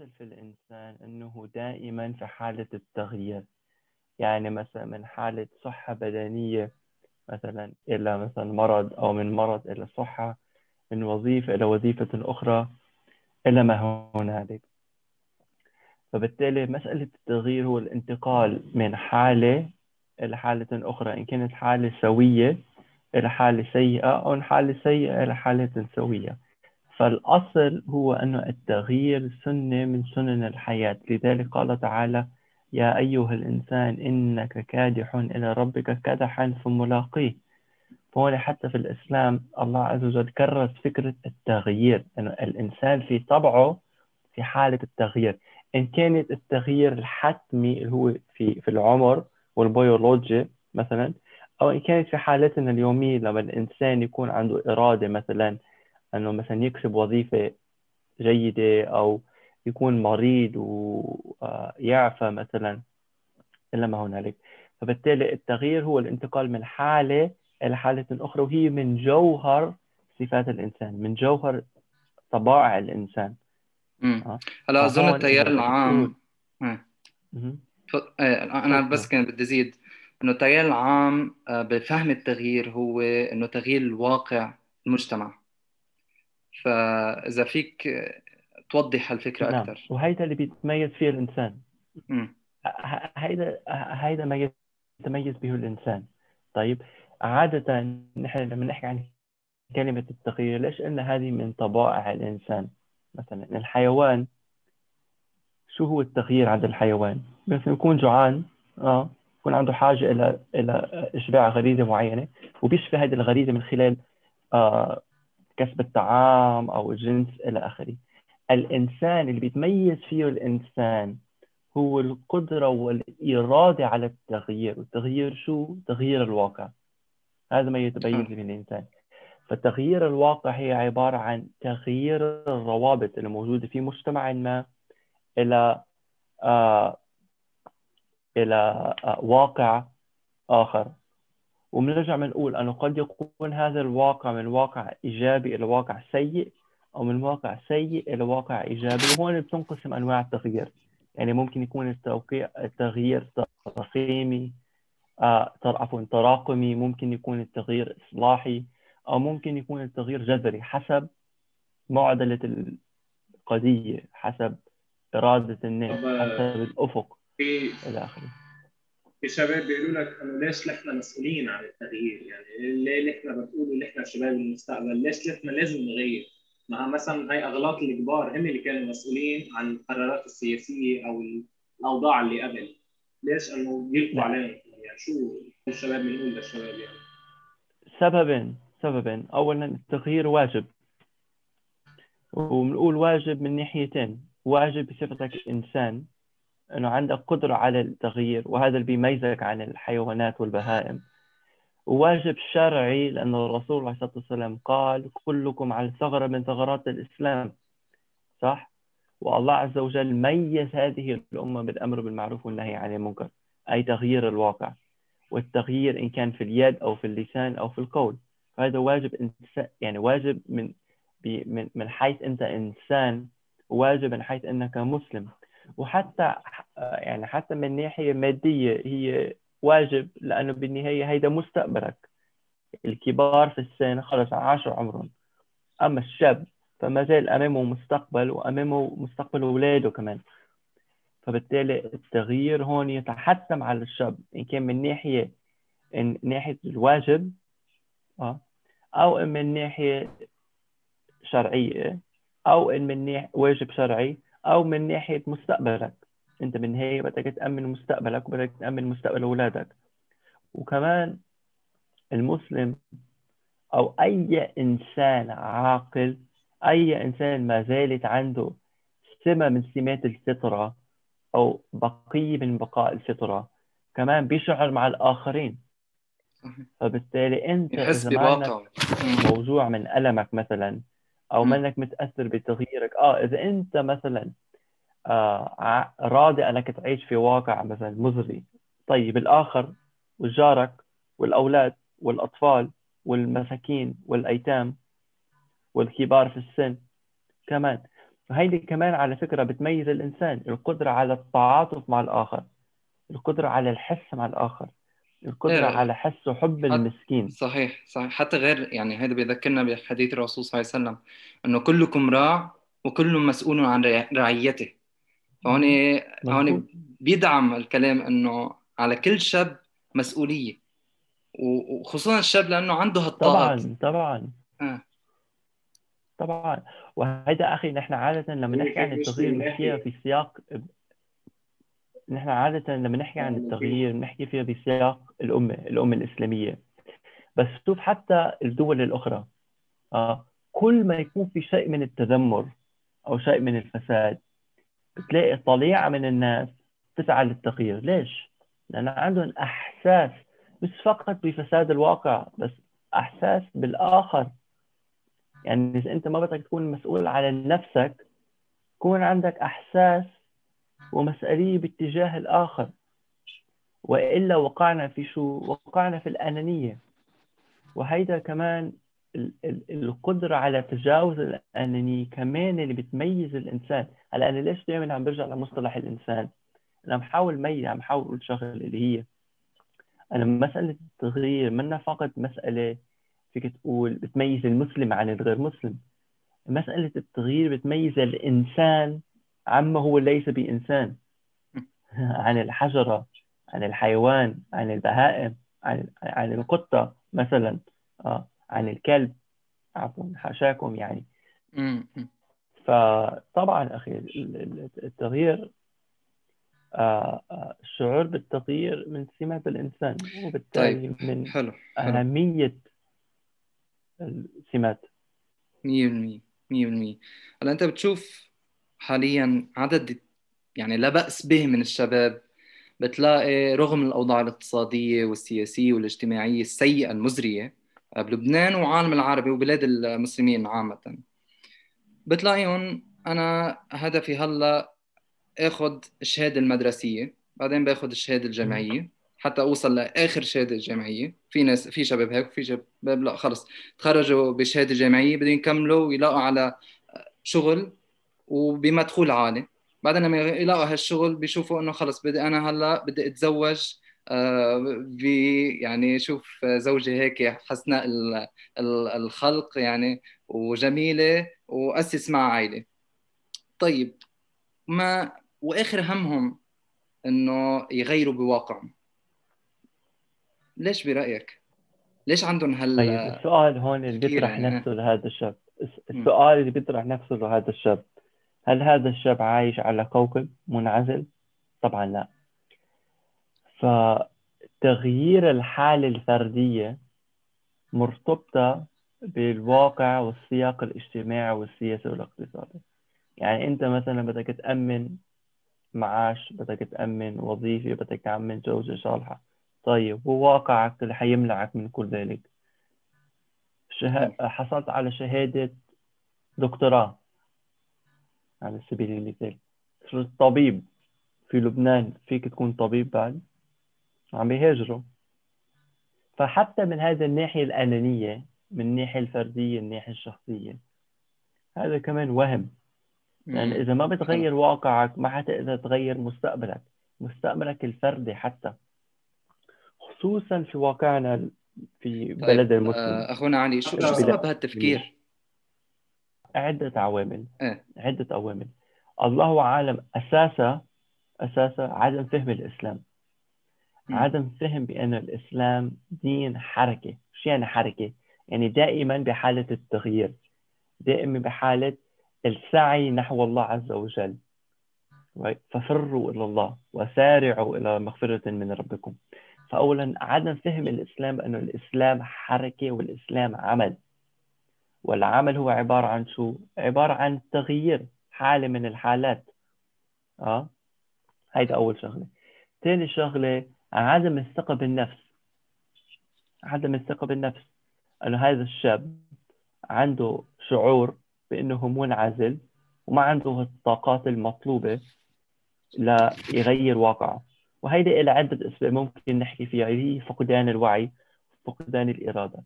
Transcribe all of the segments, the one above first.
الأصل في الإنسان أنه دائما في حالة التغيير. يعني مثلا من حالة صحة بدنية مثلا إلى مثلا مرض أو من مرض إلى صحة من وظيفة إلى وظيفة أخرى إلى ما هنالك. فبالتالي مسألة التغيير هو الانتقال من حالة إلى حالة أخرى إن كانت حالة سوية إلى حالة سيئة أو من حالة سيئة إلى حالة سوية. فالأصل هو أن التغيير سنة من سنن الحياة. لذلك قال تعالى يا أيها الإنسان إنك كادح إلى ربك كدحا فملاقيه فهو حتى في الإسلام الله عز وجل كرس فكرة التغيير أن الإنسان في طبعه في حالة التغيير. إن كانت التغيير الحتمي اللي هو في في العمر والبيولوجيا مثلا أو إن كانت في حالتنا اليومية لما الإنسان يكون عنده إرادة مثلا أنه مثلا يكسب وظيفة جيدة أو يكون مريض ويعفى مثلا إلا ما هنالك. فبالتالي التغيير هو الانتقال من حالة إلى حالة أخرى وهي من جوهر صفات الإنسان من جوهر طبائع الإنسان. آه. هلا أظن التيار العام. آه. أنا بس كان بدي أزيد. إنه التيار العام آه، بفهم التغيير هو إنه تغيير الواقع المجتمع. فإذا فيك توضح الفكرة نعم. أكثر. وهيدا اللي بيتميز فيه الإنسان. هيدا هيدا ما يتميز به الإنسان. طيب عادة نحن لما نحكي عن كلمة التغيير ليش قلنا هذه من طبائع الإنسان؟ مثلا الحيوان شو هو التغيير عند الحيوان؟ بس يكون جوعان آه يكون عنده حاجة إلى إلى إشباع غريزة معينة وبيشفي هذه الغريزة من خلال آه كسب الطعام أو الجنس إلى آخره. الإنسان اللي بيتميز فيه الإنسان هو القدرة والإرادة على التغيير. والتغيير شو؟ تغيير الواقع. هذا ما يتميز به الإنسان. فتغيير الواقع هي عبارة عن تغيير الروابط الموجودة في مجتمع ما إلى آه إلى آه واقع آخر. وبنرجع بنقول أنه قد يكون هذا الواقع من واقع إيجابي إلى واقع سيء أو من واقع سيء إلى واقع إيجابي. وهون بتنقسم أنواع التغيير. يعني ممكن يكون التوقيع التغيير تراكمي آه عفوا تراكمي ممكن يكون التغيير إصلاحي أو ممكن يكون التغيير جذري حسب معضلة القضية حسب إرادة الناس حسب الأفق إلى آخره. في شباب بيقولوا لك إنه ليش نحن مسؤولين عن التغيير؟ يعني ليه نحن بتقولوا نحن شباب المستقبل؟ ليش نحن لازم نغير؟ مع مثلا هاي أغلاط الكبار هم اللي كانوا مسؤولين عن القرارات السياسية أو الأوضاع اللي قبل. ليش إنه يلقوا عليهم؟ يعني شو الشباب بنقول للشباب يعني؟ سببين سببين اولا التغيير واجب. وبنقول واجب من ناحيتين. واجب بصفتك انسان إنه عندك قدرة على التغيير وهذا اللي بيميزك عن الحيوانات والبهائم. وواجب شرعي لأن الرسول عليه الصلاة والسلام قال كلكم على ثغرة من ثغرات الإسلام. صح؟ والله عز وجل ميز هذه الأمة بالأمر بالمعروف والنهي عن المنكر أي تغيير الواقع والتغيير إن كان في اليد أو في اللسان أو في القول. فهذا واجب يعني واجب من من من حيث أنت إنسان واجب من حيث أنك مسلم. وحتى يعني حتى من ناحية مادية هي واجب لأنه بالنهاية هيدا مستقبلك. الكبار في السن خلص عاشوا عمرهم أما الشاب فما زال أمامه مستقبل وأمامه مستقبل أولاده كمان. فبالتالي التغيير هون يتحتم على الشاب إن كان من ناحية من ناحية الواجب آه، أو من ناحية شرعية أو إن من ناحية واجب شرعي أو من ناحية مستقبلك. أنت بالنهايه بدك تأمن مستقبلك وبدك تأمن مستقبل أولادك. وكمان المسلم أو أي إنسان عاقل أي إنسان ما زالت عنده سمة من سمات الفطرة أو بقية من بقاء الفطرة كمان بيشعر مع الآخرين. فبالتالي أنت إذا ما موجوع من ألمك مثلا أو منك متأثر بتغييرك. آه إذا أنت مثلا آه، راضي أنك تعيش في واقع مثلا مزري. طيب الآخر وجارك والأولاد والأطفال والمساكين والأيتام والكبار في السن كمان. وهيدي كمان على فكرة بتميز الإنسان القدرة على التعاطف مع الآخر القدرة على الحس مع الآخر. القدرة إيه. على حس وحب المسكين. صحيح صحيح. حتى غير يعني هذا بيذكرنا بحديث الرسول صلى الله عليه وسلم إنه كلكم راع وكل مسؤول عن رعيته. فهون هون بيدعم الكلام إنه على كل شاب مسؤولية وخصوصا الشاب لأنه عنده هالطاقات طبعا طبعا. آه. طبعا. وهذا أخي نحن عادة لما نحكي عن التغيير بنحكيها في سياق نحن عادة لما نحكي عن التغيير بنحكي فيها بسياق الأمة الأمة الإسلامية. بس شوف حتى الدول الأخرى آه كل ما يكون في شيء من التذمر أو شيء من الفساد بتلاقي طليعة من الناس تسعى للتغيير. ليش؟ لأن عندهم إحساس مش فقط بفساد الواقع بس إحساس بالآخر. يعني إذا أنت ما بدك تكون مسؤول على نفسك يكون عندك إحساس ومسؤولية باتجاه الآخر. وإلا وقعنا في شو؟ وقعنا في الأنانية. وهيدا كمان القدرة على تجاوز الأنانية كمان اللي بتميز الإنسان. هلأ أنا ليش دائما عم برجع لمصطلح الإنسان؟ أنا عم حاول عم حاول أقول شغلة اللي هي أنا مسألة التغيير منا فقط مسألة فيك تقول بتميز المسلم عن الغير مسلم. مسألة التغيير بتميز الإنسان عما هو ليس بإنسان. عن الحجرة عن الحيوان عن البهائم عن عن القطة مثلا. آه عن الكلب. عفوا حاشاكم يعني. فطبعا أخي التغيير آه، آه، الشعور بالتغيير من سمات الإنسان وبالتالي طيب. من حلو. أهمية السمات. 100% 100% هلا أنت بتشوف حاليا عدد يعني لا بأس به من الشباب بتلاقي رغم الأوضاع الاقتصادية والسياسية والاجتماعية السيئة المزرية بلبنان وعالم العربي وبلاد المسلمين عامة. بتلاقيهم أنا هدفي هلأ آخذ الشهادة المدرسية بعدين بآخذ الشهادة الجامعية حتى أوصل لآخر شهادة جامعية. في ناس في شباب هيك وفي شباب لا خلص تخرجوا بشهادة جامعية بدهم يكملوا ويلاقوا على شغل. وبمدخول عالي. بعدين لما يلاقوا هالشغل بيشوفوا إنه خلص بدي أنا هلأ بدي أتزوج آه، يعني شوف زوجة هيك حسناء الخلق يعني وجميلة وأسس مع عائلة. طيب ما وآخر همهم إنه يغيروا بواقعهم. ليش برأيك؟ ليش عندهم هال؟ طيب السؤال هون اللي بيطرح. نفسه لهذا الشاب. السؤال اللي بيطرح نفسه لهذا الشاب. هل هذا الشاب عايش على كوكب منعزل؟ طبعا لا. فتغيير الحالة الفردية مرتبطة بالواقع والسياق الاجتماعي والسياسي والاقتصادي. يعني أنت مثلا بدك تأمن معاش بدك تأمن وظيفة بدك تأمن زوجة صالحة. طيب وواقعك اللي حيمنعك من كل ذلك. شه... حصلت على شهادة دكتوراه. على سبيل المثال. طبيب في لبنان فيك تكون طبيب بعد؟ عم بيهاجروا. فحتى من هذا الناحية الأنانية من الناحية الفردية الناحية الشخصية هذا كمان وهم. لأن يعني إذا ما بتغير واقعك ما حتقدر تغير مستقبلك مستقبلك الفردي حتى. خصوصا في واقعنا في طيب. بلد المسلم. آه، أخونا علي شو سبب هالتفكير؟ عدة عوامل. إيه؟ عدة عوامل. الله عالم أساسا أساسا عدم فهم الإسلام. م. عدم فهم بأن الإسلام دين حركة. شو يعني حركة؟ يعني دائما بحالة التغيير. دائما بحالة السعي نحو الله عز وجل. ففروا إلى الله وسارعوا إلى مغفرة من ربكم. فأولا عدم فهم الإسلام أن الإسلام حركة والإسلام عمل. والعمل هو عبارة عن شو؟ عبارة عن تغيير حالة من الحالات. آه؟ هيدا أول شغلة. ثاني شغلة عدم الثقة بالنفس. عدم الثقة بالنفس. أنه هذا الشاب عنده شعور بأنه منعزل وما عنده الطاقات المطلوبة ليغير واقعه. وهيدي إلى عدة أسباب ممكن نحكي فيها. هي فقدان الوعي فقدان الإرادة.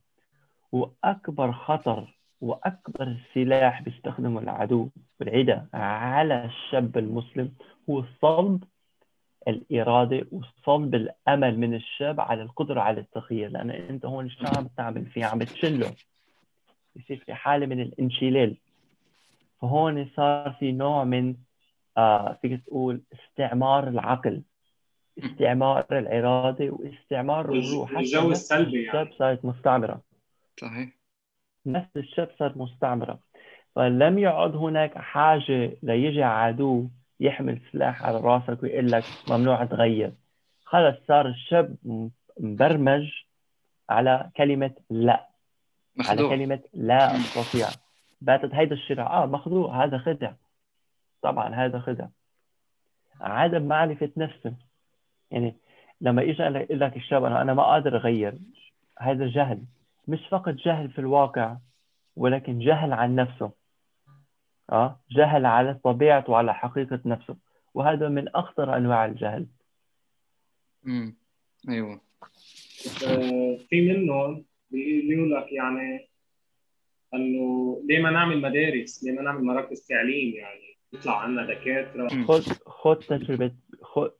وأكبر خطر وأكبر سلاح بيستخدمه العدو والعدة على الشاب المسلم هو صلب الإرادة وصلب الأمل من الشاب على القدرة على التغيير لأن أنت هون شو عم تعمل فيه عم بتشله يصير في حالة من الانشلال. فهون صار في نوع من آه فيك تقول استعمار العقل استعمار الإرادة واستعمار الروح. الجو السلبي يعني. الشاب صارت مستعمرة. صحيح. نفس الشاب صار مستعمرة. فلم يعد هناك حاجة ليجي عدو يحمل سلاح على راسك ويقول لك ممنوع تغير. خلص صار الشاب مبرمج على كلمة لا. مخدوع. على كلمة لا أستطيع. باتت هيدا الشراء آه مخدوع. هذا خدع. طبعا هذا خدع. عدم معرفة نفسه. يعني لما اجى يقول لك الشاب أنا أنا ما قادر أغير. هذا جهل. مش فقط جهل في الواقع ولكن جهل عن نفسه. آه جهل على طبيعته وعلى حقيقة نفسه. وهذا من أخطر أنواع الجهل. امم أيوه. آه، في منهم بيقولوا لك يعني إنه ليه ما نعمل مدارس؟ ليه ما نعمل مراكز تعليم؟ يعني يطلع عنا دكاترة. خذ خذ تجربة خذ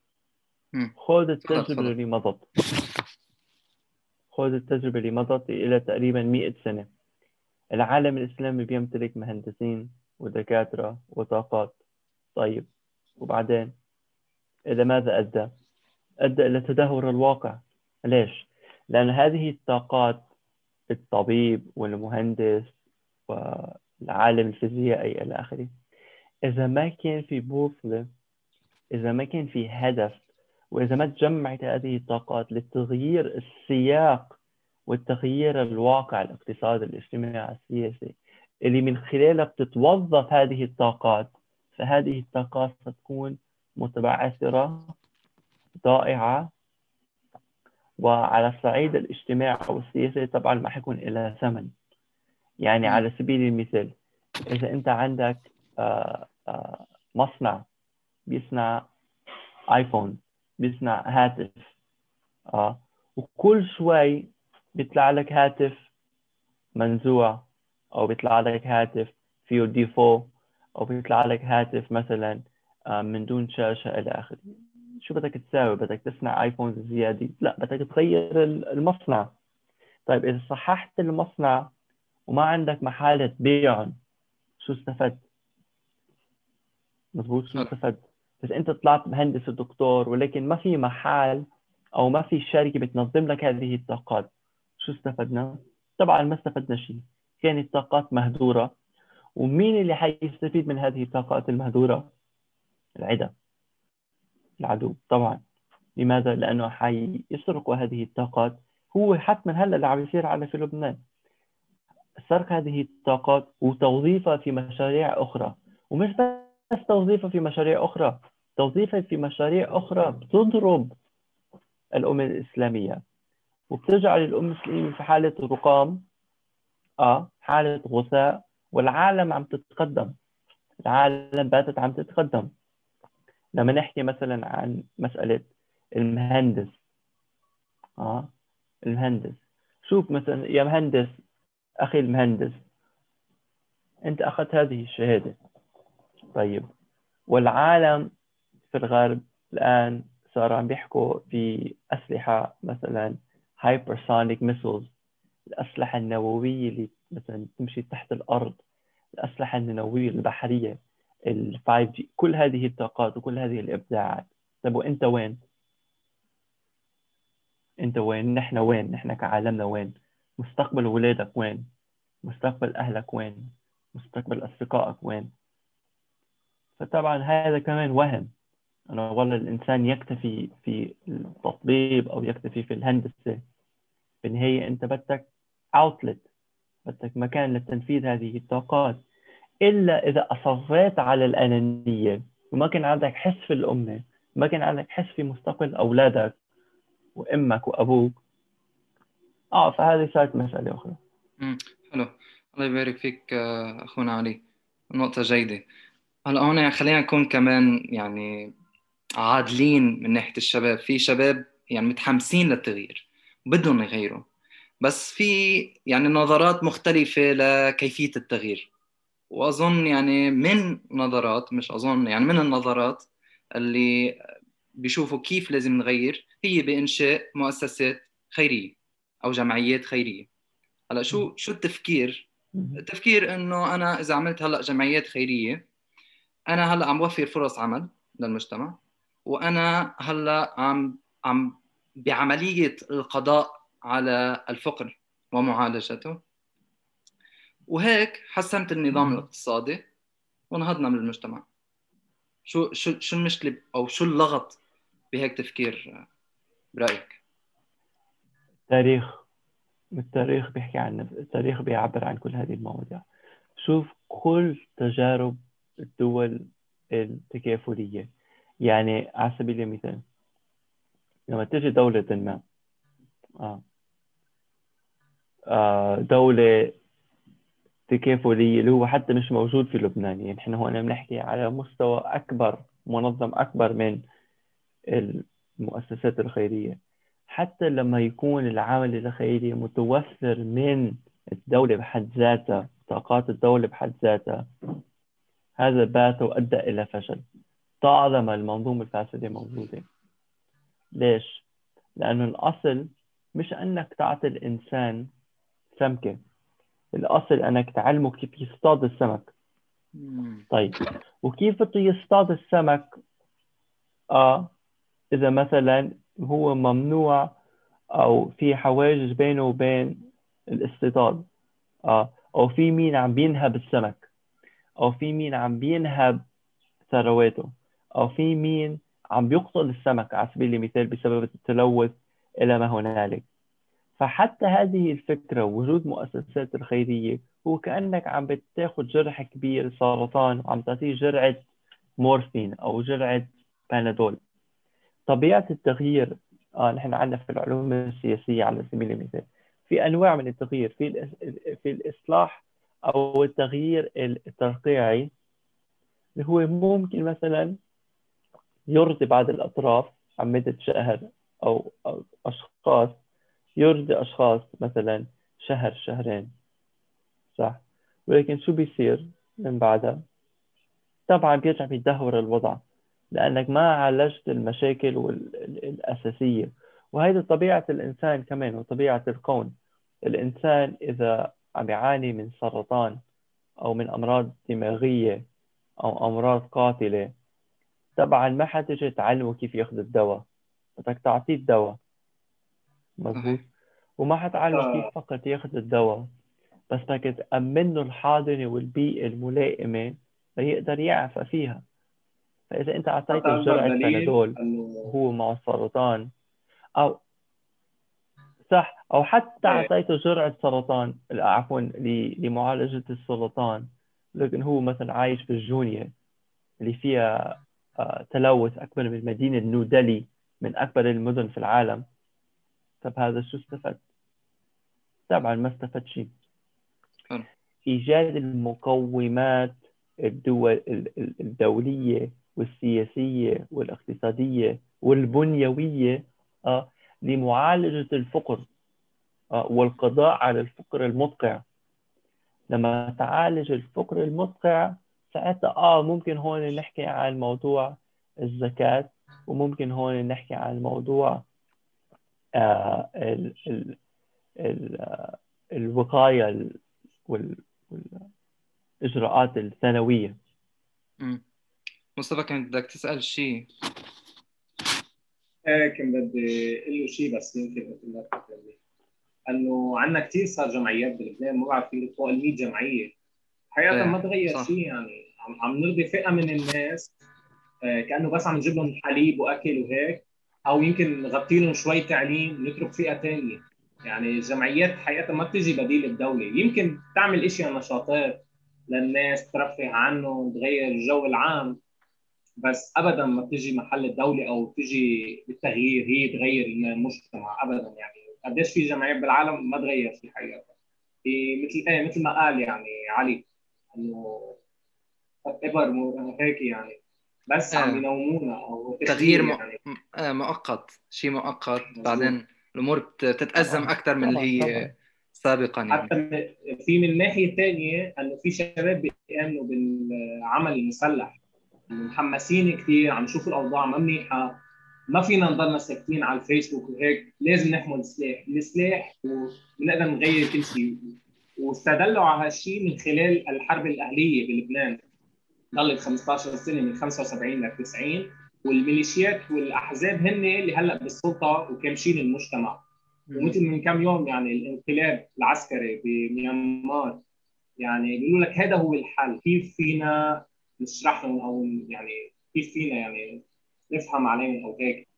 خذ التجربة اللي مضت. خذ التجربة اللي مضت إلى تقريبا 100 سنة. العالم الإسلامي بيمتلك مهندسين ودكاترة وطاقات. طيب وبعدين؟ إلى ماذا أدى؟ أدى إلى تدهور الواقع. ليش؟ لأن هذه الطاقات الطبيب والمهندس والعالم الفيزيائي إلى آخره. إذا ما كان في بوصلة إذا ما كان في هدف وإذا ما تجمعت هذه الطاقات لتغيير السياق والتغيير الواقع الاقتصادي الاجتماعي السياسي اللي من خلالها بتتوظف هذه الطاقات فهذه الطاقات ستكون متبعثرة ضائعة وعلى الصعيد الاجتماعي أو السياسي طبعا ما حيكون لها ثمن. يعني على سبيل المثال إذا أنت عندك آه، آه، مصنع بيصنع آيفون بيصنع هاتف. آه. وكل شوي بيطلع لك هاتف منزوع أو بيطلع لك هاتف فيه ديفو أو بيطلع لك هاتف مثلا آه، من دون شاشة إلى آخره. شو بدك تساوي؟ بدك تصنع آيفونز زيادة؟ لا بدك تغير المصنع. طيب إذا صححت المصنع وما عندك محل تبيعهم شو استفدت؟ مضبوط شو استفدت؟ بس انت طلعت مهندس ودكتور ولكن ما في محل أو ما في شركة بتنظم لك هذه الطاقات. شو استفدنا؟ طبعا ما استفدنا شيء. كانت طاقات مهدورة. ومين اللي حيستفيد من هذه الطاقات المهدورة؟ العدم. العدو طبعا. لماذا؟ لأنه حيسرقوا هذه الطاقات. هو حتما هلأ اللي عم يصير على في لبنان. سرق هذه الطاقات وتوظيفها في مشاريع أخرى. ومش بس توظيفها في مشاريع أخرى. توظيفها في مشاريع أخرى بتضرب الأمة الإسلامية. وبتجعل الأمة الإسلامية في حالة رقام آه حالة غثاء. والعالم عم تتقدم. العالم باتت عم تتقدم. لما نحكي مثلا عن مسألة المهندس آه المهندس. شوف مثلا يا مهندس أخي المهندس أنت أخذت هذه الشهادة. طيب. والعالم في الغرب الآن صاروا عم بيحكوا في أسلحة مثلا hypersonic missiles الأسلحة النووية اللي مثلا تمشي تحت الأرض الأسلحة النووية البحرية ال 5G كل هذه الطاقات وكل هذه الإبداعات طيب وإنت وين؟ إنت وين؟ نحن وين؟ نحن كعالمنا وين؟ مستقبل اولادك وين؟ مستقبل أهلك وين؟ مستقبل أصدقائك وين؟ فطبعا هذا كمان وهم أنا والله الإنسان يكتفي في التطبيب أو يكتفي في الهندسة. في النهاية أنت بدك outlet بدك مكان لتنفيذ هذه الطاقات. إلا إذا أصريت على الأنانية. وما كان عندك حس في الأمة ما كان عندك حس في مستقبل أولادك وأمك وأبوك. آه فهذه صارت مسألة أخرى. حلو. الله يبارك فيك آه، أخونا علي. نقطة جيدة. هلا هون خلينا نكون كمان يعني عادلين من ناحية الشباب. في شباب يعني متحمسين للتغيير بدهم يغيروا. بس في يعني نظرات مختلفة لكيفية التغيير. وأظن يعني من نظرات مش أظن يعني من النظرات اللي بيشوفوا كيف لازم نغير هي بإنشاء مؤسسات خيرية أو جمعيات خيرية. هلأ شو شو التفكير؟ التفكير إنه أنا إذا عملت هلأ جمعيات خيرية أنا هلأ عم بوفر فرص عمل للمجتمع. وأنا هلأ عم عم بعملية القضاء على الفقر ومعالجته. وهيك حسنت النظام الاقتصادي ونهضنا من المجتمع. شو شو شو المشكلة أو شو اللغط بهيك تفكير برأيك؟ التاريخ التاريخ بيحكي عن التاريخ بيعبر عن كل هذه المواضيع. شوف كل تجارب الدول التكافلية يعني على سبيل المثال لما تجي دولة ما آه. آه دولة تكافلية اللي هو حتى مش موجود في لبنان يعني إحنا هون بنحكي على مستوى أكبر منظم أكبر من المؤسسات الخيرية حتى لما يكون العمل الخيري متوفر من الدولة بحد ذاتها طاقات الدولة بحد ذاتها هذا بات وأدى إلى فشل طالما المنظومة الفاسدة موجودة. ليش؟ لأنه الأصل مش أنك تعطي الإنسان سمكة. الأصل أنك تعلمه كيف يصطاد السمك. طيب. وكيف بده يصطاد السمك؟ آه إذا مثلا هو ممنوع أو في حواجز بينه وبين الاصطياد آه أو في مين عم بينهب السمك. أو في مين عم بينهب ثرواته. أو في مين عم بيقتل السمك على سبيل المثال بسبب التلوث إلى ما هنالك. فحتى هذه الفكرة وجود مؤسسات الخيرية هو كأنك عم بتاخذ جرح كبير سرطان وعم تعطيه جرعة مورفين أو جرعة بانادول. طبيعة التغيير آه نحن عندنا في العلوم السياسية على سبيل المثال في أنواع من التغيير في في الإصلاح أو التغيير الترقيعي اللي هو ممكن مثلا يرضي بعض الأطراف عن مدة شهر أو, أشخاص يرضي أشخاص مثلا شهر شهرين صح؟ ولكن شو بيصير من بعدها؟ طبعا بيرجع بيتدهور الوضع لأنك ما عالجت المشاكل الأساسية وهذه طبيعة الإنسان كمان وطبيعة الكون. الإنسان إذا عم يعاني من سرطان أو من أمراض دماغية أو أمراض قاتلة طبعا ما حتجي تعلمه كيف ياخذ الدواء. بدك تعطيه الدواء. مظبوط وما حتعلمه آه. كيف فقط ياخذ الدواء بس بدك تأمن له الحاضنة والبيئة الملائمة ليقدر يعفى فيها. فإذا أنت أعطيته جرعه بنادول وهو مع السرطان أو صح أو حتى إيه. أعطيته جرعه سرطان عفوا لمعالجة السرطان. لكن هو مثلا عايش في الجونيا اللي فيها تلوث أكبر من مدينة نودلي من أكبر المدن في العالم. طب هذا شو استفاد؟ طبعا ما استفاد شيء. إيجاد المقومات الدول الدولية والسياسية والاقتصادية والبنيوية آه، لمعالجة الفقر آه، والقضاء على الفقر المدقع. لما تعالج الفقر المدقع ساعتها آه ممكن هون نحكي عن موضوع الزكاة وممكن هون نحكي عن موضوع آه ال ال ال آه، الوقاية والإجراءات الثانوية. مصطفى كان بدك تسأل شيء إيه كان بدي أقول له شيء بس يمكن مثل ما إنه عندنا كثير صار جمعيات بلبنان ما بعرف في فوق ال 100 جمعية. حقيقه إيه، ما تغير شيء يعني. عم عم نرضي فئه من الناس آه، كأنه بس عم نجيب لهم حليب وأكل وهيك أو يمكن نغطي لهم شوي تعليم نترك فئه ثانية يعني الجمعيات حقيقه ما بتجي بديل الدولة. يمكن تعمل اشياء نشاطات للناس ترفه عنهم تغير الجو العام بس ابدا ما بتجي محل الدولة أو بتجي بالتغيير هي تغير المجتمع. ابدا يعني قديش في جمعيات بالعالم ما تغير في حقيقه في مثل إيه مثل ما قال يعني علي إنه ابر هيك يعني. بس عم آه. ينومونا أو تغيير يعني. آه، مؤقت شيء مؤقت. بعدين الأمور بتتأزم أكثر من اللي هي سابقا يعني. حتى في من الناحية الثانية إنه في شباب بيأمنوا بالعمل المسلح. محمسين كثير عم نشوف الأوضاع ما منيحة. ما فينا نضلنا ساكتين على الفيسبوك وهيك. لازم نحمل سلاح السلاح ونقدر نغير كل شيء. واستدلوا على هالشيء من خلال الحرب الأهلية بلبنان. ضلت 15 سنة من 75 ل 90 والميليشيات والأحزاب هن اللي هلأ بالسلطة وكامشين المجتمع. ومثل من كم يوم يعني الانقلاب العسكري بميانمار يعني بيقولوا لك هذا هو الحل. كيف فينا نشرح لهم أو يعني كيف فينا يعني نفهم عليهم أو هيك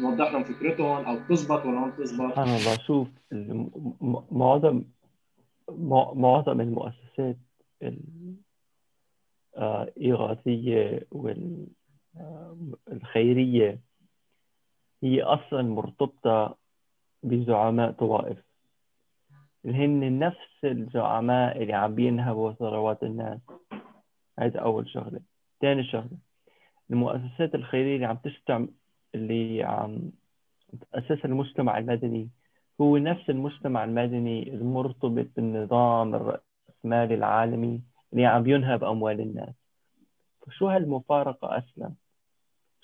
نوضح لهم فكرتهم أو تزبط ولا ما تزبط سبحان الله. شوف معظم معظم المؤسسات الإغاثية والخيرية هي أصلا مرتبطة بزعماء طوائف. اللي هن نفس الزعماء اللي عم بينهبوا ثروات الناس. هذا أول شغلة. ثاني شغلة المؤسسات الخيرية اللي عم تستعمل اللي عم تأسسها المجتمع المدني هو نفس المجتمع المدني المرتبط بالنظام الرأسمالي العالمي. اللي عم ينهب أموال الناس. فشو هالمفارقة أصلا؟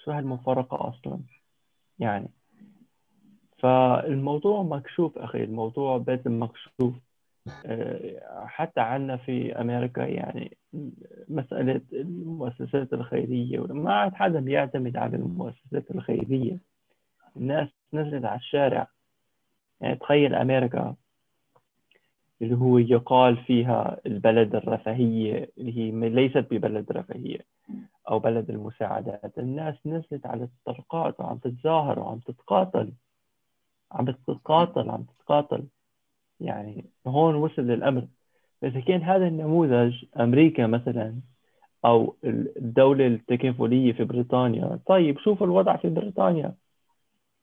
شو هالمفارقة أصلا؟ يعني فالموضوع مكشوف أخي الموضوع بيتم مكشوف. آه، حتى عندنا في أمريكا يعني مسألة المؤسسات الخيرية ما عاد حدا بيعتمد على المؤسسات الخيرية. الناس نزلت على الشارع. يعني تخيل أمريكا اللي هو يقال فيها البلد الرفاهية اللي هي ليست ببلد رفاهية أو بلد المساعدات. الناس نزلت على الطرقات وعم تتظاهر وعم تتقاتل. عم تتقاتل عم تتقاتل. يعني هون وصل للأمر. إذا كان هذا النموذج أمريكا مثلا أو الدولة التكافلية في بريطانيا. طيب شوف الوضع في بريطانيا.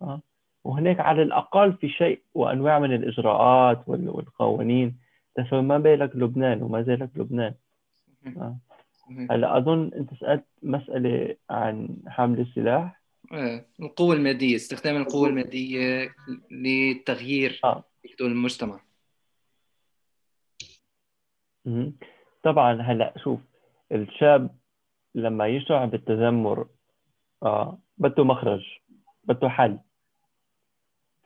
أه؟ وهناك على الأقل في شيء وأنواع من الإجراءات والقوانين. فما بالك لبنان وما زالت لبنان. أه؟ هلا أظن أنت سألت مسألة عن حمل السلاح. إيه، القوة المادية استخدام القوة المادية لتغيير آه. المجتمع. طبعا هلا شوف الشاب لما يشعر بالتذمر آه بده مخرج بده حل.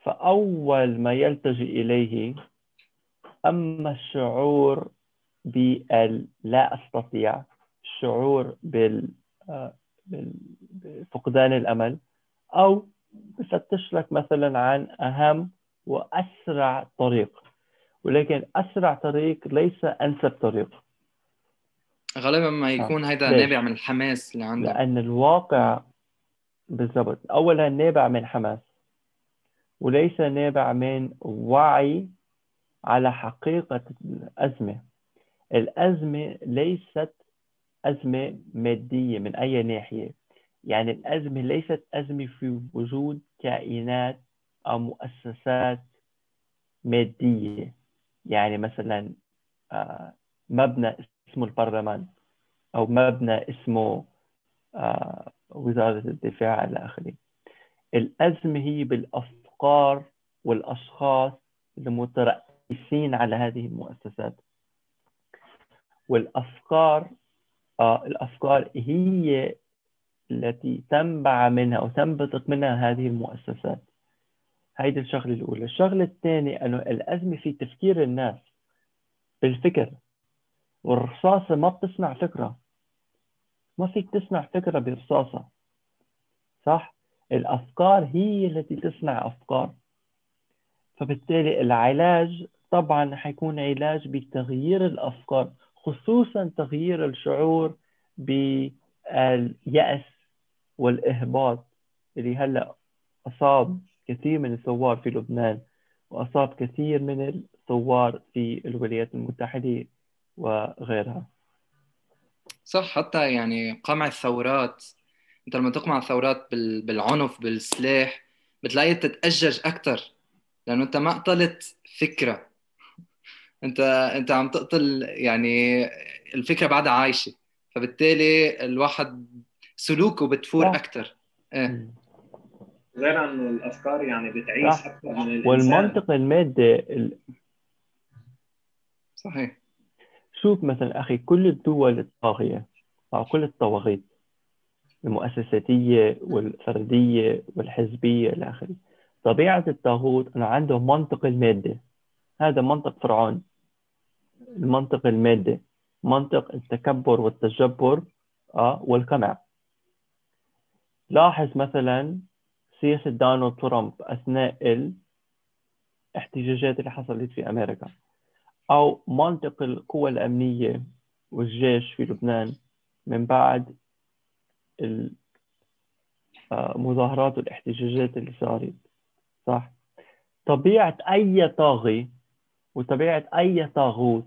فأول ما يلتجئ إليه أما الشعور باللا أستطيع الشعور بال آه، بفقدان الأمل أو بفتش لك مثلا عن أهم وأسرع طريق. ولكن أسرع طريق ليس أنسب طريق. غالبا ما يكون هذا نابع من الحماس اللي عندك. لأن الواقع بالضبط أولا نابع من حماس. وليس نابع من وعي على حقيقة الأزمة. الأزمة ليست أزمة مادية من أي ناحية. يعني الأزمة ليست أزمة في وجود كائنات أو مؤسسات مادية. يعني مثلا آه، مبنى اسمه البرلمان أو مبنى اسمه آه، وزارة الدفاع إلى آخره. الأزمة هي بالأفكار والأشخاص المترأسين على هذه المؤسسات. والأفكار آه الأفكار هي التي تنبع منها أو تنبثق منها هذه المؤسسات. هيدي الشغلة الأولى. الشغلة الثانية أنه الأزمة في تفكير الناس بالفكر. والرصاصة ما بتصنع فكرة. ما فيك تصنع فكرة برصاصة. صح؟ الأفكار هي التي تصنع أفكار. فبالتالي العلاج طبعا حيكون علاج بتغيير الأفكار خصوصا تغيير الشعور باليأس والإحباط اللي هلأ أصاب كثير من الثوار في لبنان وأصاب كثير من الثوار في الولايات المتحدة وغيرها. صح حتى يعني قمع الثورات انت لما تقمع الثورات بالعنف بالسلاح بتلاقي تتأجج أكثر لأنه أنت ما قتلت فكرة. أنت أنت عم تقتل يعني الفكرة بعدها عايشة فبالتالي الواحد سلوكه بتفور أكثر إيه. غير إنه الأفكار يعني بتعيش صح. أكثر من الإنسان. والمنطق المادي ال... صحيح. شوف مثلا أخي كل الدول الطاغية أو كل الطواغيت المؤسساتية والفردية والحزبية إلى آخره. طبيعة الطاغوت انه عنده منطق المادة. هذا منطق فرعون. المنطق المادي منطق التكبر والتجبر آه والقمع. لاحظ مثلا سياسة دونالد ترامب أثناء الاحتجاجات اللي حصلت في أمريكا أو منطق القوى الأمنية والجيش في لبنان من بعد المظاهرات آه، والاحتجاجات اللي صارت صح؟ طبيعة أي طاغي وطبيعة أي طاغوت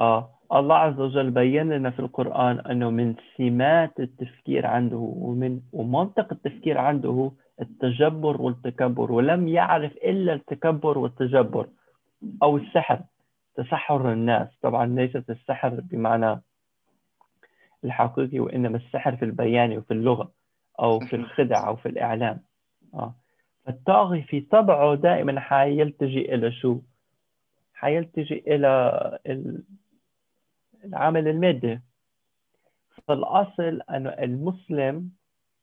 آه الله عز وجل بين لنا في القرآن أنه من سمات التفكير عنده ومن ومنطق التفكير عنده التجبر والتكبر ولم يعرف إلا التكبر والتجبر أو السحر تسحر الناس. طبعا ليست السحر بمعنى الحقيقي وإنما السحر في البيان وفي اللغة أو في الخدع أو في الإعلام. آه. فالطاغي في طبعه دائما حيلتجئ إلى شو؟ حيلتجئ إلى العامل المادي. فالأصل أن المسلم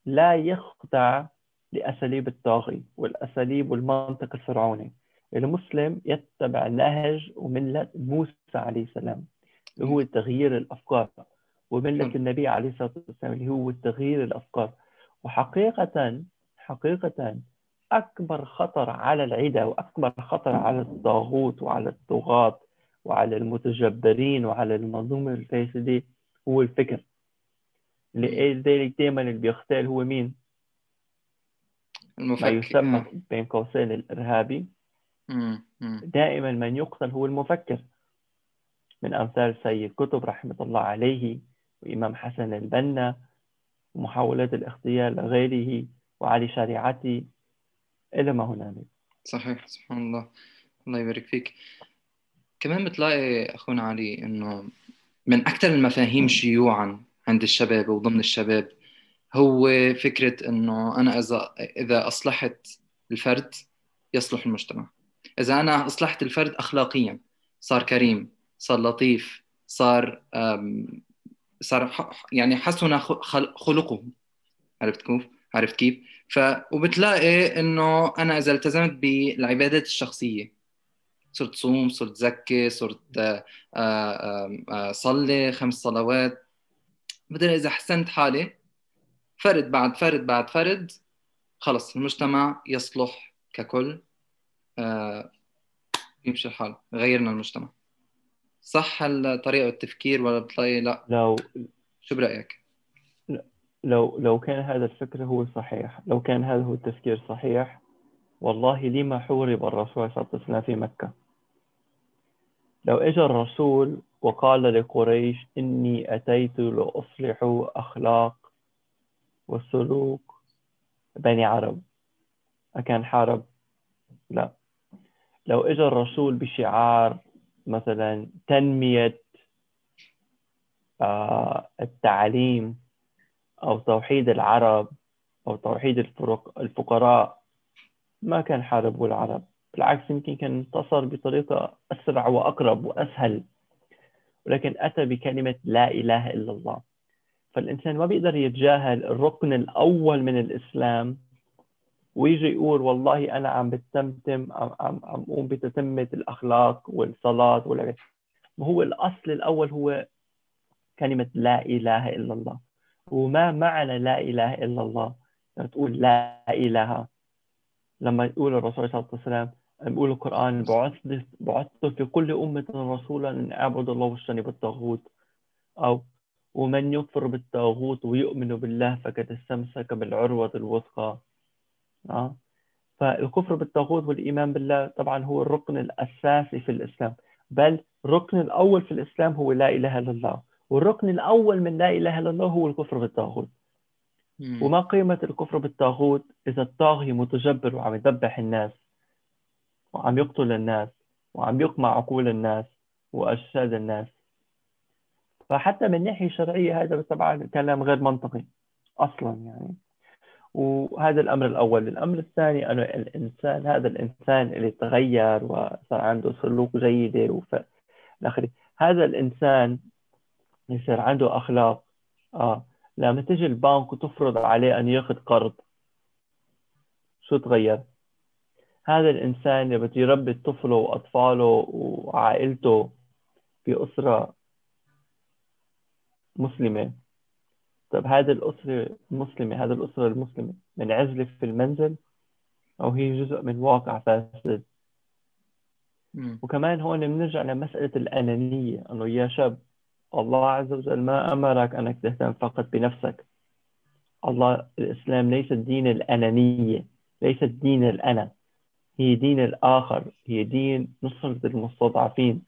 لا يخضع لأساليب الطاغي والأساليب والمنطق الفرعوني. المسلم يتبع نهج وملة موسى عليه السلام اللي هو تغيير الأفكار. وملة النبي عليه الصلاة والسلام اللي هو تغيير الأفكار. وحقيقة حقيقة أكبر خطر على العدة وأكبر خطر على الطاغوت وعلى الطغاة وعلى المتجبرين وعلى المنظومة الفاسدة هو الفكر. لذلك دائما اللي بيختال هو مين؟ المفكر. ما يسمى بين قوسين الإرهابي. دائما من يقتل هو المفكر. من أمثال سيد كتب رحمة الله عليه وإمام حسن البنا ومحاولات الاغتيال لغيره وعلي شريعتي إلى ما هنالك. صحيح سبحان الله. الله يبارك فيك. كمان بتلاقي أخونا علي إنه من أكثر المفاهيم شيوعا عند الشباب وضمن الشباب هو فكرة إنه أنا اذا إذا أصلحت الفرد يصلح المجتمع. إذا أنا أصلحت الفرد اخلاقيا صار كريم صار لطيف صار صار يعني حسن خلقه. عرفت كيف؟ عرفت كيف؟ ف وبتلاقي إنه أنا إذا التزمت بالعبادات الشخصية صرت صوم صرت زكي صرت آه، آه، آه، صلي خمس صلوات. مثلا إذا حسنت حالي فرد بعد فرد بعد فرد خلص المجتمع يصلح ككل يمشي الحال غيرنا المجتمع. صح هالطريقة التفكير ولا بتلاقي لا. لو شو برأيك؟ لو لو كان هذا الفكر هو صحيح لو كان هذا هو التفكير صحيح والله لما حورب الرسول صلى الله عليه وسلم في مكة؟ لو اجى الرسول وقال لقريش إني أتيت لأصلح أخلاق وسلوك بني عرب. أكان حارب؟ لا. لو اجى الرسول بشعار مثلا تنمية آه، التعليم أو توحيد العرب أو توحيد الفقراء. ما كان حاربوا العرب بالعكس يمكن كان انتصر بطريقة أسرع وأقرب وأسهل ولكن أتى بكلمة لا إله إلا الله. فالإنسان ما بيقدر يتجاهل الركن الأول من الإسلام ويجي يقول والله أنا عم بتمتم عم عم عم قوم بتتمة الأخلاق والصلاة ولا وهو الأصل الأول هو كلمة لا إله إلا الله. وما معنى لا إله إلا الله؟ تقول لا إله لما يقول الرسول صلى الله عليه وسلم بيقول القرآن بعثت بعثت في كل أمة رسولا أن أعبد الله واجتنب الطاغوت. أو ومن يكفر بالطاغوت ويؤمن بالله فقد استمسك بالعروة الوثقى. أه؟ فالكفر بالطاغوت والإيمان بالله طبعا هو الركن الأساسي في الإسلام. بل الركن الأول في الإسلام هو لا إله إلا الله. والركن الأول من لا إله إلا الله هو الكفر بالطاغوت. وما قيمة الكفر بالطاغوت إذا الطاغي متجبر وعم يذبح الناس وعم يقتل الناس وعم يقمع عقول الناس وأجساد الناس. فحتى من ناحية شرعية هذا طبعا كلام غير منطقي أصلا يعني. وهذا الأمر الأول. الأمر الثاني أنه الإنسان هذا الإنسان اللي تغير وصار عنده سلوك جيدة وف... هذا الإنسان يصير عنده أخلاق. آه لما تجي البنك وتفرض عليه أن ياخذ قرض شو تغير؟ هذا الإنسان اللي بده يربي طفله وأطفاله وعائلته بأسرة مسلمة. طب هذه الأسرة المسلمة هذه الأسرة المسلمة منعزلة في المنزل أو هي جزء من واقع فاسد؟ وكمان هون بنرجع لمسألة الأنانية أنه يا شاب الله عز وجل ما أمرك أنك تهتم فقط بنفسك. الله الإسلام ليس الدين الأنانية ليس الدين الأنا هي دين الآخر هي دين نصرة المستضعفين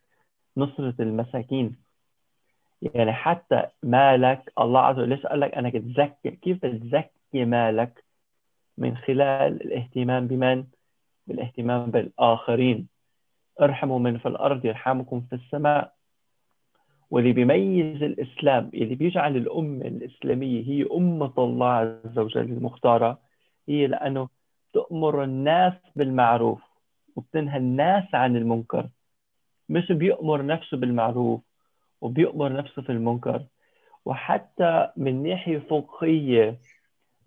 نصرة المساكين. يعني حتى مالك الله عز وجل ليش قال لك أنك تزكي كيف تزكي مالك؟ من خلال الاهتمام بمن؟ بالاهتمام بالآخرين. ارحموا من في الأرض يرحمكم في السماء. واللي بيميز الإسلام اللي بيجعل الأمة الإسلامية هي أمة الله عز وجل المختارة هي لأنه تأمر الناس بالمعروف وبتنهى الناس عن المنكر. مش بيأمر نفسه بالمعروف. وبيأمر نفسه في المنكر. وحتى من ناحية فقهية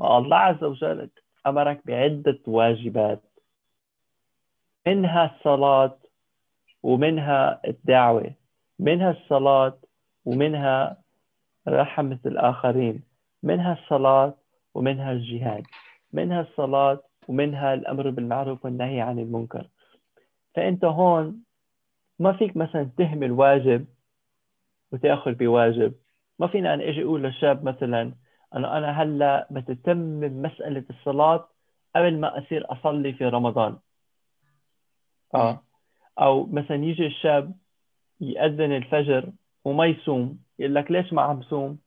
الله عز وجل أمرك بعدة واجبات. منها الصلاة ومنها الدعوة. منها الصلاة ومنها رحمة الآخرين. منها الصلاة ومنها الجهاد. منها الصلاة ومنها الأمر بالمعروف والنهي عن المنكر. فأنت هون ما فيك مثلا تهمل واجب وتاخذ بواجب. ما فينا أنا أجي أقول للشاب مثلا أنه أنا هلأ بتتمم مسألة الصلاة قبل ما أصير أصلي في رمضان. آه. أو مثلا يجي الشاب يأذن الفجر وما يصوم يقول لك ليش ما عم صوم؟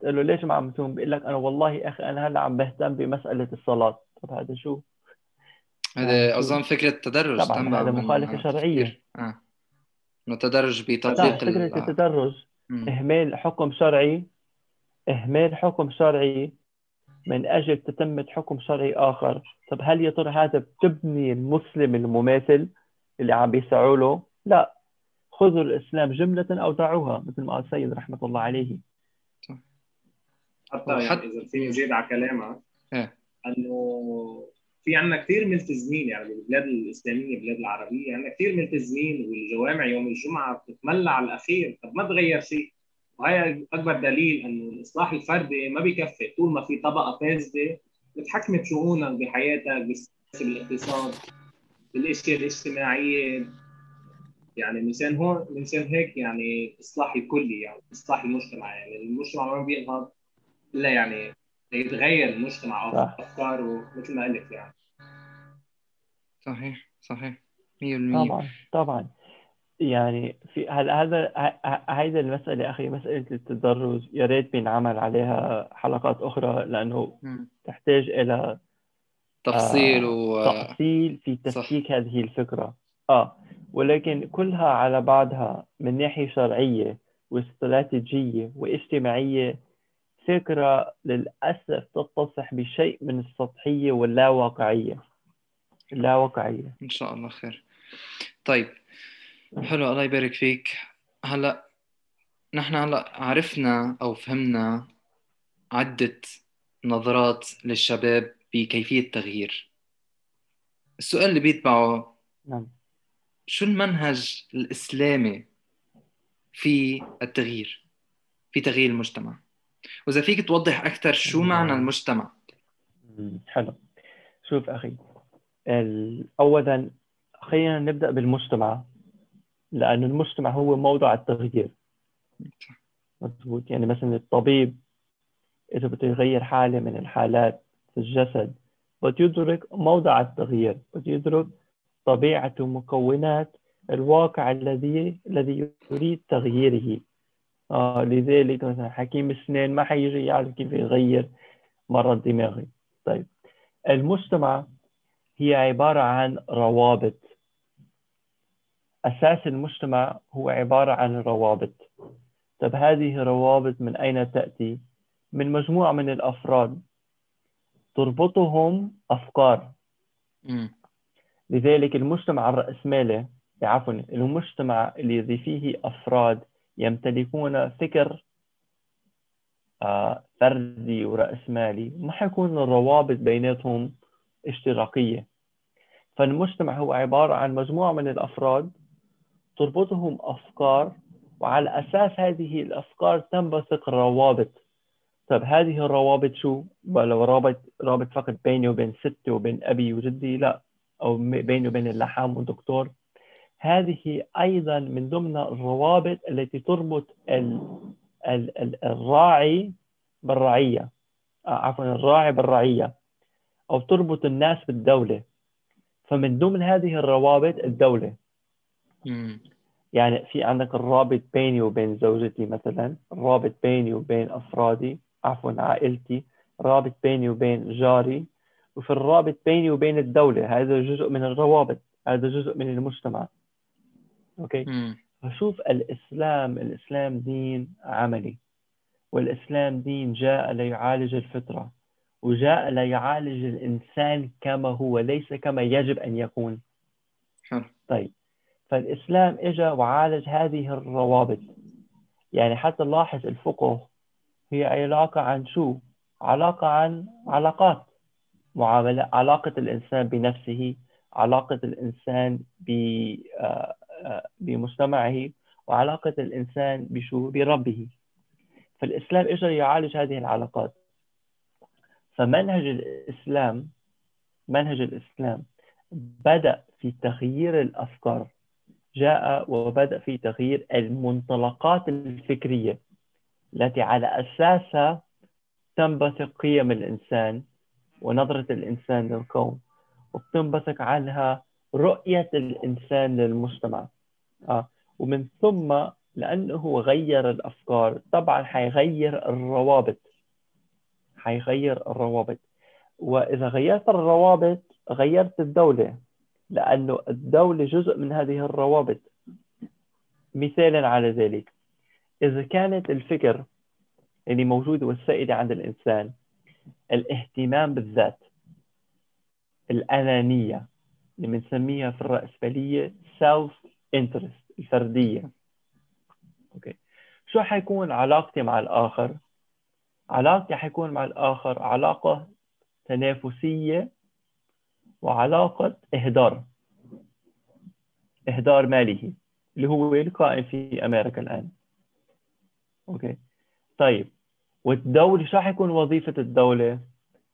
تقول له ليش ما عم صوم؟ بيقول لك أنا والله يا أخي أنا هلأ عم بهتم بمسألة الصلاة. طب هذا شو؟ هذا أظن فكرة تدرج طبعا هذا مخالفة شرعية. آه. متدرج بتطبيق فكرة التدرج. إهمال حكم شرعي. إهمال حكم شرعي من أجل تتمة حكم شرعي آخر. طب هل يا ترى هذا بتبني المسلم المماثل اللي عم بيسعوا له؟ لا. خذوا الإسلام جملة أو دعوها مثل ما قال السيد رحمة الله عليه. حتى يعني إذا فيني زيد على كلامك إيه. أنه في عندنا كثير ملتزمين يعني بالبلاد الإسلامية البلاد العربية عندنا كثير ملتزمين والجوامع يوم الجمعة بتتملى على الأخير. طب ما تغير شيء؟ وهي أكبر دليل إنه الإصلاح الفردي ما بيكفي. طول ما في طبقة فاسدة بتحكمت شؤونك بحياتك بالسياسة بالاقتصاد بالاشياء الاجتماعيه يعني مشان هون مشان هيك يعني اصلاح الكلي يعني اصلاح المجتمع. يعني المجتمع ما بينهض إلا يعني يتغير المجتمع أو أفكاره مثل ما قلت يعني. صحيح صحيح. 100% طبعا طبعا. يعني في هلا هذا هيدا المسألة أخي مسألة التدرج. يا ريت بينعمل عليها حلقات أخرى لأنه م. تحتاج إلى تفصيل و تفصيل في تفكيك هذه الفكرة. آه ولكن كلها على بعضها من ناحية شرعية واستراتيجية واجتماعية فكرة للأسف تتصح بشيء من السطحية واللاواقعية. اللاواقعية. إن شاء الله خير. طيب حلو الله يبارك فيك. هلأ نحن هلأ عرفنا أو فهمنا عدة نظرات للشباب بكيفية التغيير. السؤال اللي بيتبعه نعم. شو المنهج الإسلامي في التغيير في تغيير المجتمع؟ وإذا فيك توضح أكثر شو معنى المجتمع؟ حلو. شوف أخي اولا خلينا نبدأ بالمجتمع لأنه المجتمع هو موضع التغيير. مضبوط يعني مثلا الطبيب إذا بده يغير حالة من الحالات في الجسد بده يدرك موضع التغيير بده يدرك طبيعة ومكونات الواقع الذي الذي يريد تغييره. آه لذلك مثلا حكيم السنين ما حيجي يعرف كيف يغير مرض دماغي. طيب المجتمع هي عبارة عن روابط. أساس المجتمع هو عبارة عن روابط. طب هذه الروابط من أين تأتي؟ من مجموعة من الأفراد تربطهم أفكار. لذلك المجتمع الرأسمالي عفوا المجتمع الذي فيه أفراد يمتلكون فكر آه، فردي ورأسمالي ما حيكون الروابط بيناتهم اشتراكية. فالمجتمع هو عبارة عن مجموعة من الأفراد تربطهم أفكار وعلى أساس هذه الأفكار تنبثق الروابط. طيب هذه الروابط شو؟ ولو رابط رابط فقط بيني وبين ستي وبين أبي وجدي؟ لا. أو بيني وبين اللحام والدكتور. هذه أيضا من ضمن الروابط التي تربط ال ال ال الراعي بالرعية. آه، عفوا الراعي بالرعية. أو تربط الناس بالدولة. فمن ضمن هذه الروابط الدولة. يعني في عندك الرابط بيني وبين زوجتي مثلا الرابط بيني وبين أفرادي عفوا عائلتي رابط بيني وبين جاري. وفي الرابط بيني وبين الدولة هذا جزء من الروابط هذا جزء من المجتمع. أوكي؟ فشوف الإسلام الإسلام دين عملي والإسلام دين جاء ليعالج الفطرة وجاء ليعالج الإنسان كما هو ليس كما يجب أن يكون. طيب. فالإسلام اجى وعالج هذه الروابط. يعني حتى نلاحظ الفقه هي علاقة عن شو؟ علاقة عن علاقات. معاملة علاقة الإنسان بنفسه علاقة الإنسان ب آه، بمجتمعه وعلاقة الإنسان بشو بربه. فالإسلام إجر يعالج هذه العلاقات. فمنهج الإسلام منهج الإسلام بدأ في تغيير الأفكار. جاء وبدأ في تغيير المنطلقات الفكرية التي على أساسها تنبثق قيم الإنسان ونظرة الإنسان للكون وبتنبثق عنها رؤية الإنسان للمجتمع. آه. ومن ثم لأنه غير الأفكار. طبعا حيغير الروابط. حيغير الروابط. وإذا غيرت الروابط غيرت الدولة. لأنه الدولة جزء من هذه الروابط. مثالا على ذلك. إذا كانت الفكر اللي موجودة والسائدة عند الإنسان الاهتمام بالذات الأنانية اللي بنسميها في الرأسمالية self interest الفردية. أوكي. شو حيكون علاقتي مع الآخر؟ علاقتي حيكون مع الآخر علاقة تنافسية وعلاقة إهدار. إهدار ماله اللي هو القائم في أمريكا الآن. أوكي. طيب والدولة شو حيكون وظيفة الدولة؟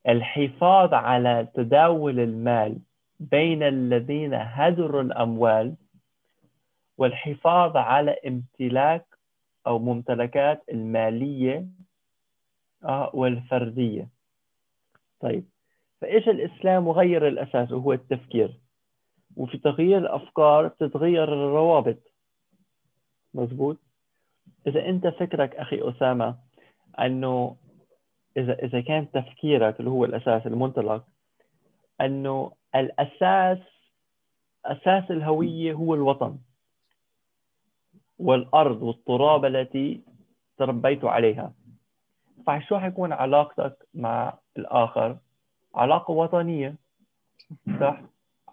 الحفاظ على تداول المال بين الذين هدروا الأموال والحفاظ على امتلاك أو ممتلكات المالية آه، والفردية. طيب فإيش الإسلام وغير الأساس وهو التفكير؟ وفي تغيير الأفكار بتتغير الروابط. مزبوط؟ إذا أنت فكرك أخي أسامة أنه إذا إذا كان تفكيرك اللي هو الأساس المنطلق أنه الأساس أساس الهوية هو الوطن. والأرض والتراب التي تربيت عليها. فشو حيكون علاقتك مع الآخر؟ علاقة وطنية صح؟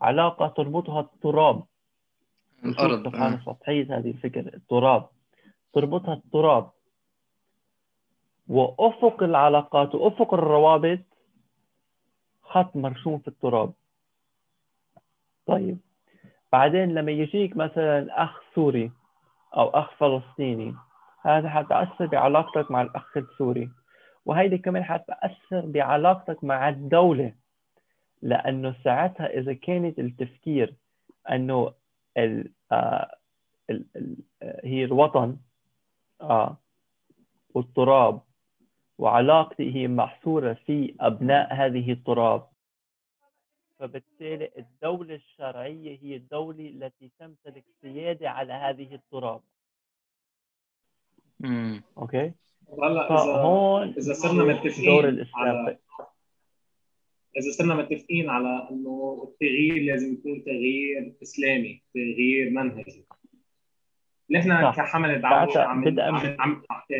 علاقة تربطها التراب. الأرض سبحان آه. سطحية هذه الفكرة التراب. تربطها التراب. وأفق العلاقات وأفق الروابط خط مرسوم في التراب. طيب. بعدين لما يجيك مثلا أخ سوري أو أخ فلسطيني هذا حتأثر بعلاقتك مع الأخ السوري. وهيدي كمان حتأثر بعلاقتك مع الدولة لأنه ساعتها إذا كانت التفكير أنه ال آه ال ال هي الوطن آه والتراب وعلاقتي هي محصورة في أبناء هذه التراب. فبالتالي الدولة الشرعية هي الدولة التي تمتلك سيادة على هذه التراب. امم أوكي؟ هلا إذا هون إذا صرنا متفقين دور الإسلام. على... إذا صرنا متفقين على إنه التغيير لازم يكون تغيير إسلامي تغيير منهجي. نحن كحملة عم عم عم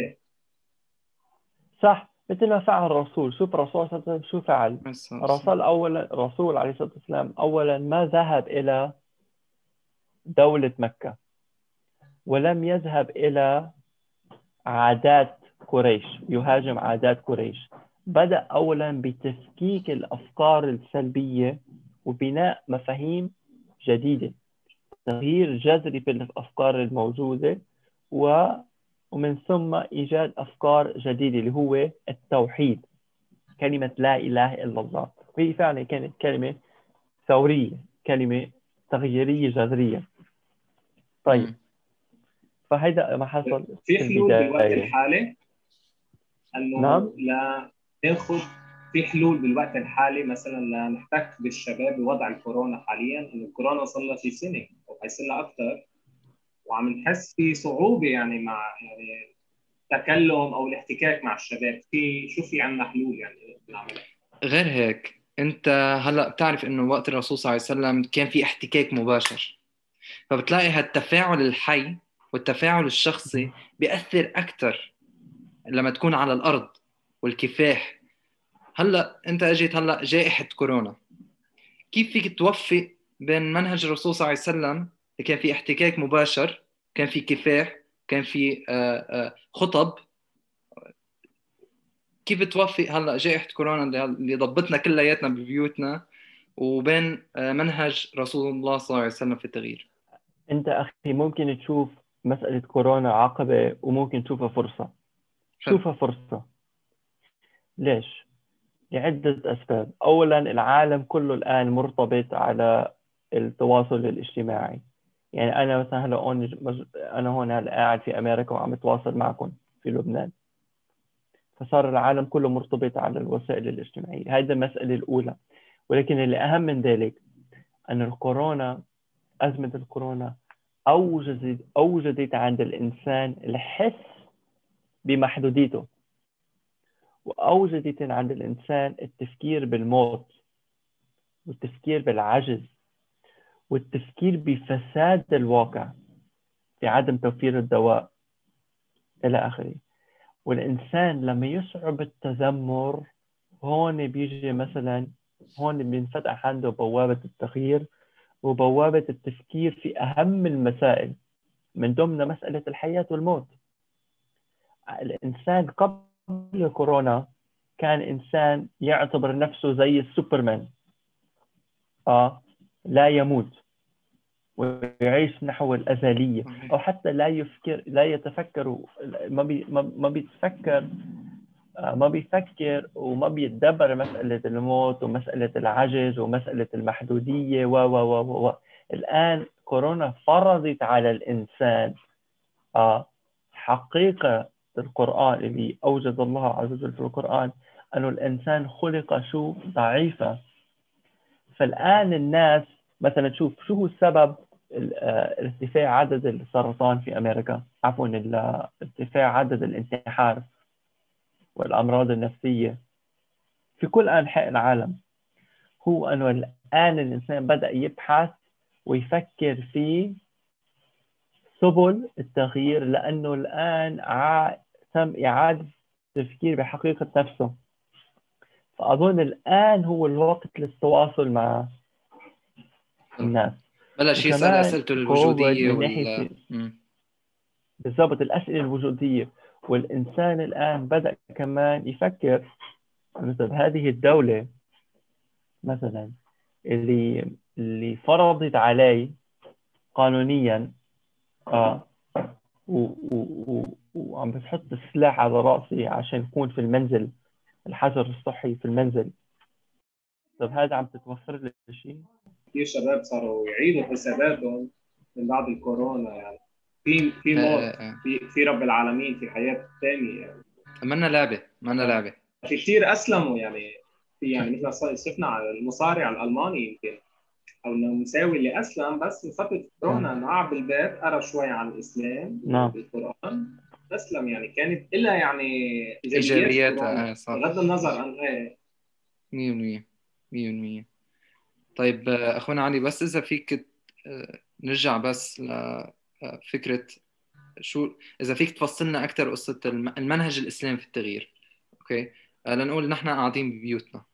صح. مثل ما فعل الرسول. شوف الرسول صلى الله عليه وسلم شو فعل. الرسول أولا الرسول عليه الصلاة والسلام أولا ما ذهب إلى دولة مكة ولم يذهب إلى عادات قريش يهاجم عادات قريش. بدأ أولا بتفكيك الأفكار السلبية وبناء مفاهيم جديدة تغيير جذري في الأفكار الموجودة و ومن ثم إيجاد أفكار جديدة اللي هو التوحيد كلمة لا إله إلا الله. وهي فعلا كانت كلمة ثورية كلمة تغييرية جذرية. طيب. فهذا ما حصل في حلول بالوقت الحالي؟ أنه نعم. لا ناخذ في حلول بالوقت الحالي مثلا لنحتك بالشباب بوضع الكورونا حاليا إنه الكورونا صار لها شي سنة أو حيصير لها أكثر وعم نحس في صعوبة يعني مع يعني التكلم أو الاحتكاك مع الشباب. في شو في عندنا حلول يعني نعملها غير هيك أنت هلأ بتعرف إنه وقت الرسول صلى الله عليه وسلم كان في احتكاك مباشر. فبتلاقي هالتفاعل الحي والتفاعل الشخصي بيأثر أكثر لما تكون على الأرض والكفاح. هلأ أنت أجيت هلأ جائحة كورونا. كيف فيك توفق بين منهج الرسول صلى الله عليه وسلم كان في احتكاك مباشر كان في كفاح كان في آه، آه، خطب. كيف توفق هلا جائحة كورونا اللي ضبطنا كلياتنا ببيوتنا وبين آه، منهج رسول الله صلى الله عليه وسلم في التغيير. انت أخي ممكن تشوف مسألة كورونا عقبة وممكن تشوفها فرصة. شوفها فرصة. ليش؟ لعدة أسباب. اولا العالم كله الآن مرتبط على التواصل الاجتماعي. يعني أنا مثلا هلا هون أنا هون هلا قاعد في أمريكا وعم أتواصل معكم في لبنان. فصار العالم كله مرتبط على الوسائل الاجتماعية. هذه المسألة الأولى. ولكن اللي أهم من ذلك أن الكورونا أزمة الكورونا اوجدت اوجدت عند الإنسان الحس بمحدوديته. واوجدت عند الإنسان التفكير بالموت والتفكير بالعجز. والتفكير بفساد الواقع في عدم توفير الدواء إلى آخره. والإنسان لما يصعب التذمر هون بيجي مثلا هون بينفتح عنده بوابة التغيير وبوابة التفكير في أهم المسائل من ضمن مسألة الحياة والموت. الإنسان قبل كورونا كان إنسان يعتبر نفسه زي السوبرمان. آه لا يموت ويعيش نحو الأزلية. أو حتى لا يفكر لا يتفكر ما بي ما بيتفكر آه، ما بيفكر وما بيتدبر مسألة الموت ومسألة العجز ومسألة المحدودية و و و و الآن كورونا فرضت على الإنسان آه، حقيقة القرآن اللي أوجد الله عز وجل في القرآن أنه الإنسان خلق شو؟ ضعيفة. فالآن الناس مثلا تشوف شو هو السبب آه، ارتفاع عدد السرطان في أمريكا؟ عفوا ارتفاع عدد الانتحار والأمراض النفسية في كل أنحاء العالم. هو إنه الآن الإنسان بدأ يبحث ويفكر في سبل التغيير لأنه الآن تم إعادة التفكير بحقيقة نفسه. فأظن الآن هو الوقت للتواصل مع الناس. بلش يسأل أسئلته الوجودية وال... بالضبط الأسئلة الوجودية. والإنسان الآن بدأ كمان يفكر مثل هذه الدولة مثلا اللي اللي فرضت علي قانونيا آه وعم بتحط السلاح على رأسي عشان يكون في المنزل الحجر الصحي في المنزل. طب هذا عم تتوفر لي شيء؟ كثير شباب صاروا يعيدوا حساباتهم من بعد الكورونا يعني. في في آه، موت. آه، آه. في في رب العالمين في حياة ثانية يعني. منا لعبة منا لعبة. في كثير أسلموا يعني. في يعني مثل شفنا على المصارع الألماني يمكن. أو المساوي اللي أسلم بس من فتره كورونا انه قعد بالبيت قرأ شوي عن الإسلام نعم. بالقرآن أسلم يعني. كانت لها يعني إيجابيات بغض النظر عن إيه 100% 100% طيب أخونا علي بس إذا فيك آه، نرجع بس لفكره آه، شو إذا فيك تفصلنا أكثر قصة المنهج الإسلامي في التغيير أوكي؟ آه، لنقول نحن قاعدين ببيوتنا.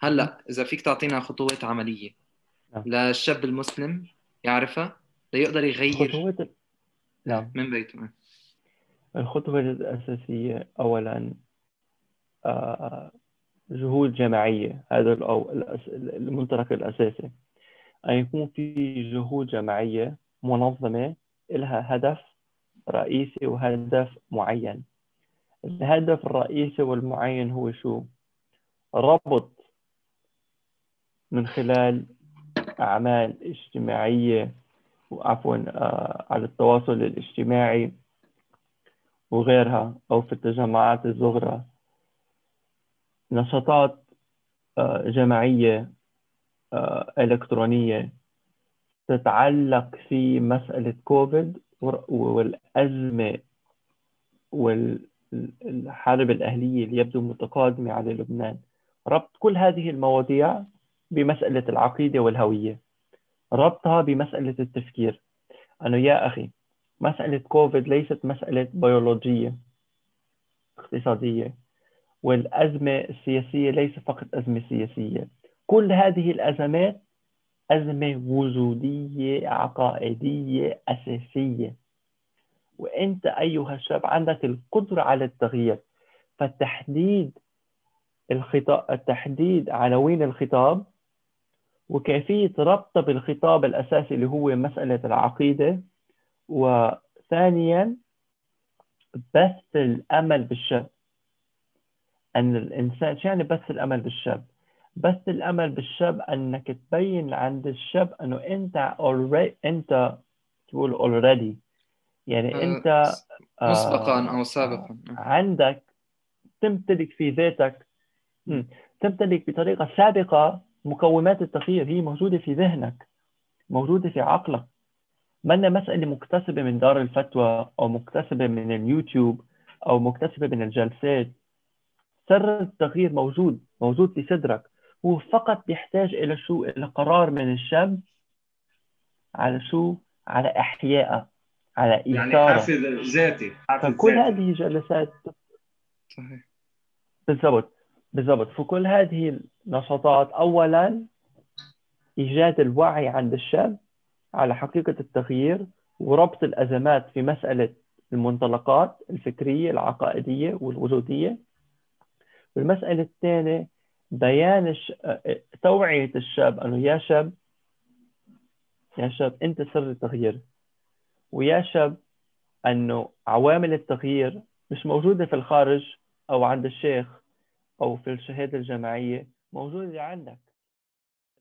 هلأ إذا فيك تعطينا خطوات عملية نعم. للشاب المسلم يعرفها ليقدر يغير خطوات نعم. من بيته. الخطوة الأساسية أولا آه، جهود جماعية هذا المنطلق الأساسي. أن يكون في جهود جماعية منظمة لها هدف رئيسي وهدف معين. الهدف الرئيسي والمعين هو شو؟ ربط من خلال أعمال اجتماعية وعفوا آه، على التواصل الاجتماعي وغيرها أو في التجمعات الصغرى. نشاطات آه، جماعية آه، إلكترونية تتعلق في مسألة كوفيد والأزمة والحرب الأهلية اللي يبدو متقادمة على لبنان. ربط كل هذه المواضيع بمسألة العقيدة والهوية. ربطها بمسألة التفكير. أنه يا أخي مسألة كوفيد ليست مسألة بيولوجية اقتصادية. والأزمة السياسية ليس فقط أزمة سياسية. كل هذه الأزمات أزمة وجودية عقائدية أساسية. وأنت أيها الشاب عندك القدرة على التغيير. فالتحديد الخطاب التحديد عناوين الخطاب وكيفية ربطه بالخطاب الأساسي اللي هو مسألة العقيدة. وثانيا بث الأمل بالشاب أن الإنسان شو يعني بث الأمل بالشاب؟ بث الأمل بالشاب أنك تبين عند الشاب أنه أنت already أنت تقول already. يعني آه، أنت مسبقا أو سابقا. عندك تمتلك في ذاتك تمتلك بطريقة سابقة مقومات التغيير. هي موجودة في ذهنك موجودة في عقلك. ما مسألة مكتسبة من دار الفتوى أو مكتسبة من اليوتيوب أو مكتسبة من الجلسات. سر التغيير موجود موجود في صدرك هو فقط بيحتاج إلى شو؟ إلى قرار من الشاب على شو؟ على إحيائه على إيثاره. يعني حافز ذاتي حافز فكل ذاتي. هذه جلسات صحيح. بالضبط بالضبط. فكل هذه النشاطات أولا إيجاد الوعي عند الشاب على حقيقة التغيير وربط الأزمات في مسألة المنطلقات الفكرية العقائدية والوجودية. والمسألة الثانية بيان الش... توعية الشاب أنه يا شاب يا شاب أنت سر التغيير. ويا شاب أنه عوامل التغيير مش موجودة في الخارج أو عند الشيخ أو في الشهادة الجامعية موجودة عندك.